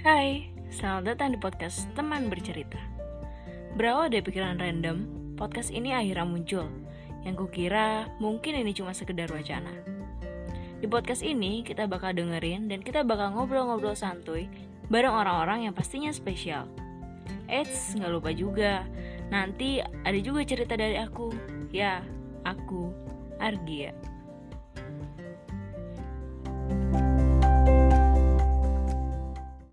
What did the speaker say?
Hai, selamat datang di podcast Teman Bercerita. Berawal dari pikiran random, podcast ini akhirnya muncul. Yang kukira mungkin ini cuma sekedar wacana. Di podcast ini kita bakal dengerin dan kita bakal ngobrol-ngobrol santuy bareng orang-orang yang pastinya spesial. Eits, nggak lupa juga, nanti ada juga cerita dari aku. Ya, aku, Argia.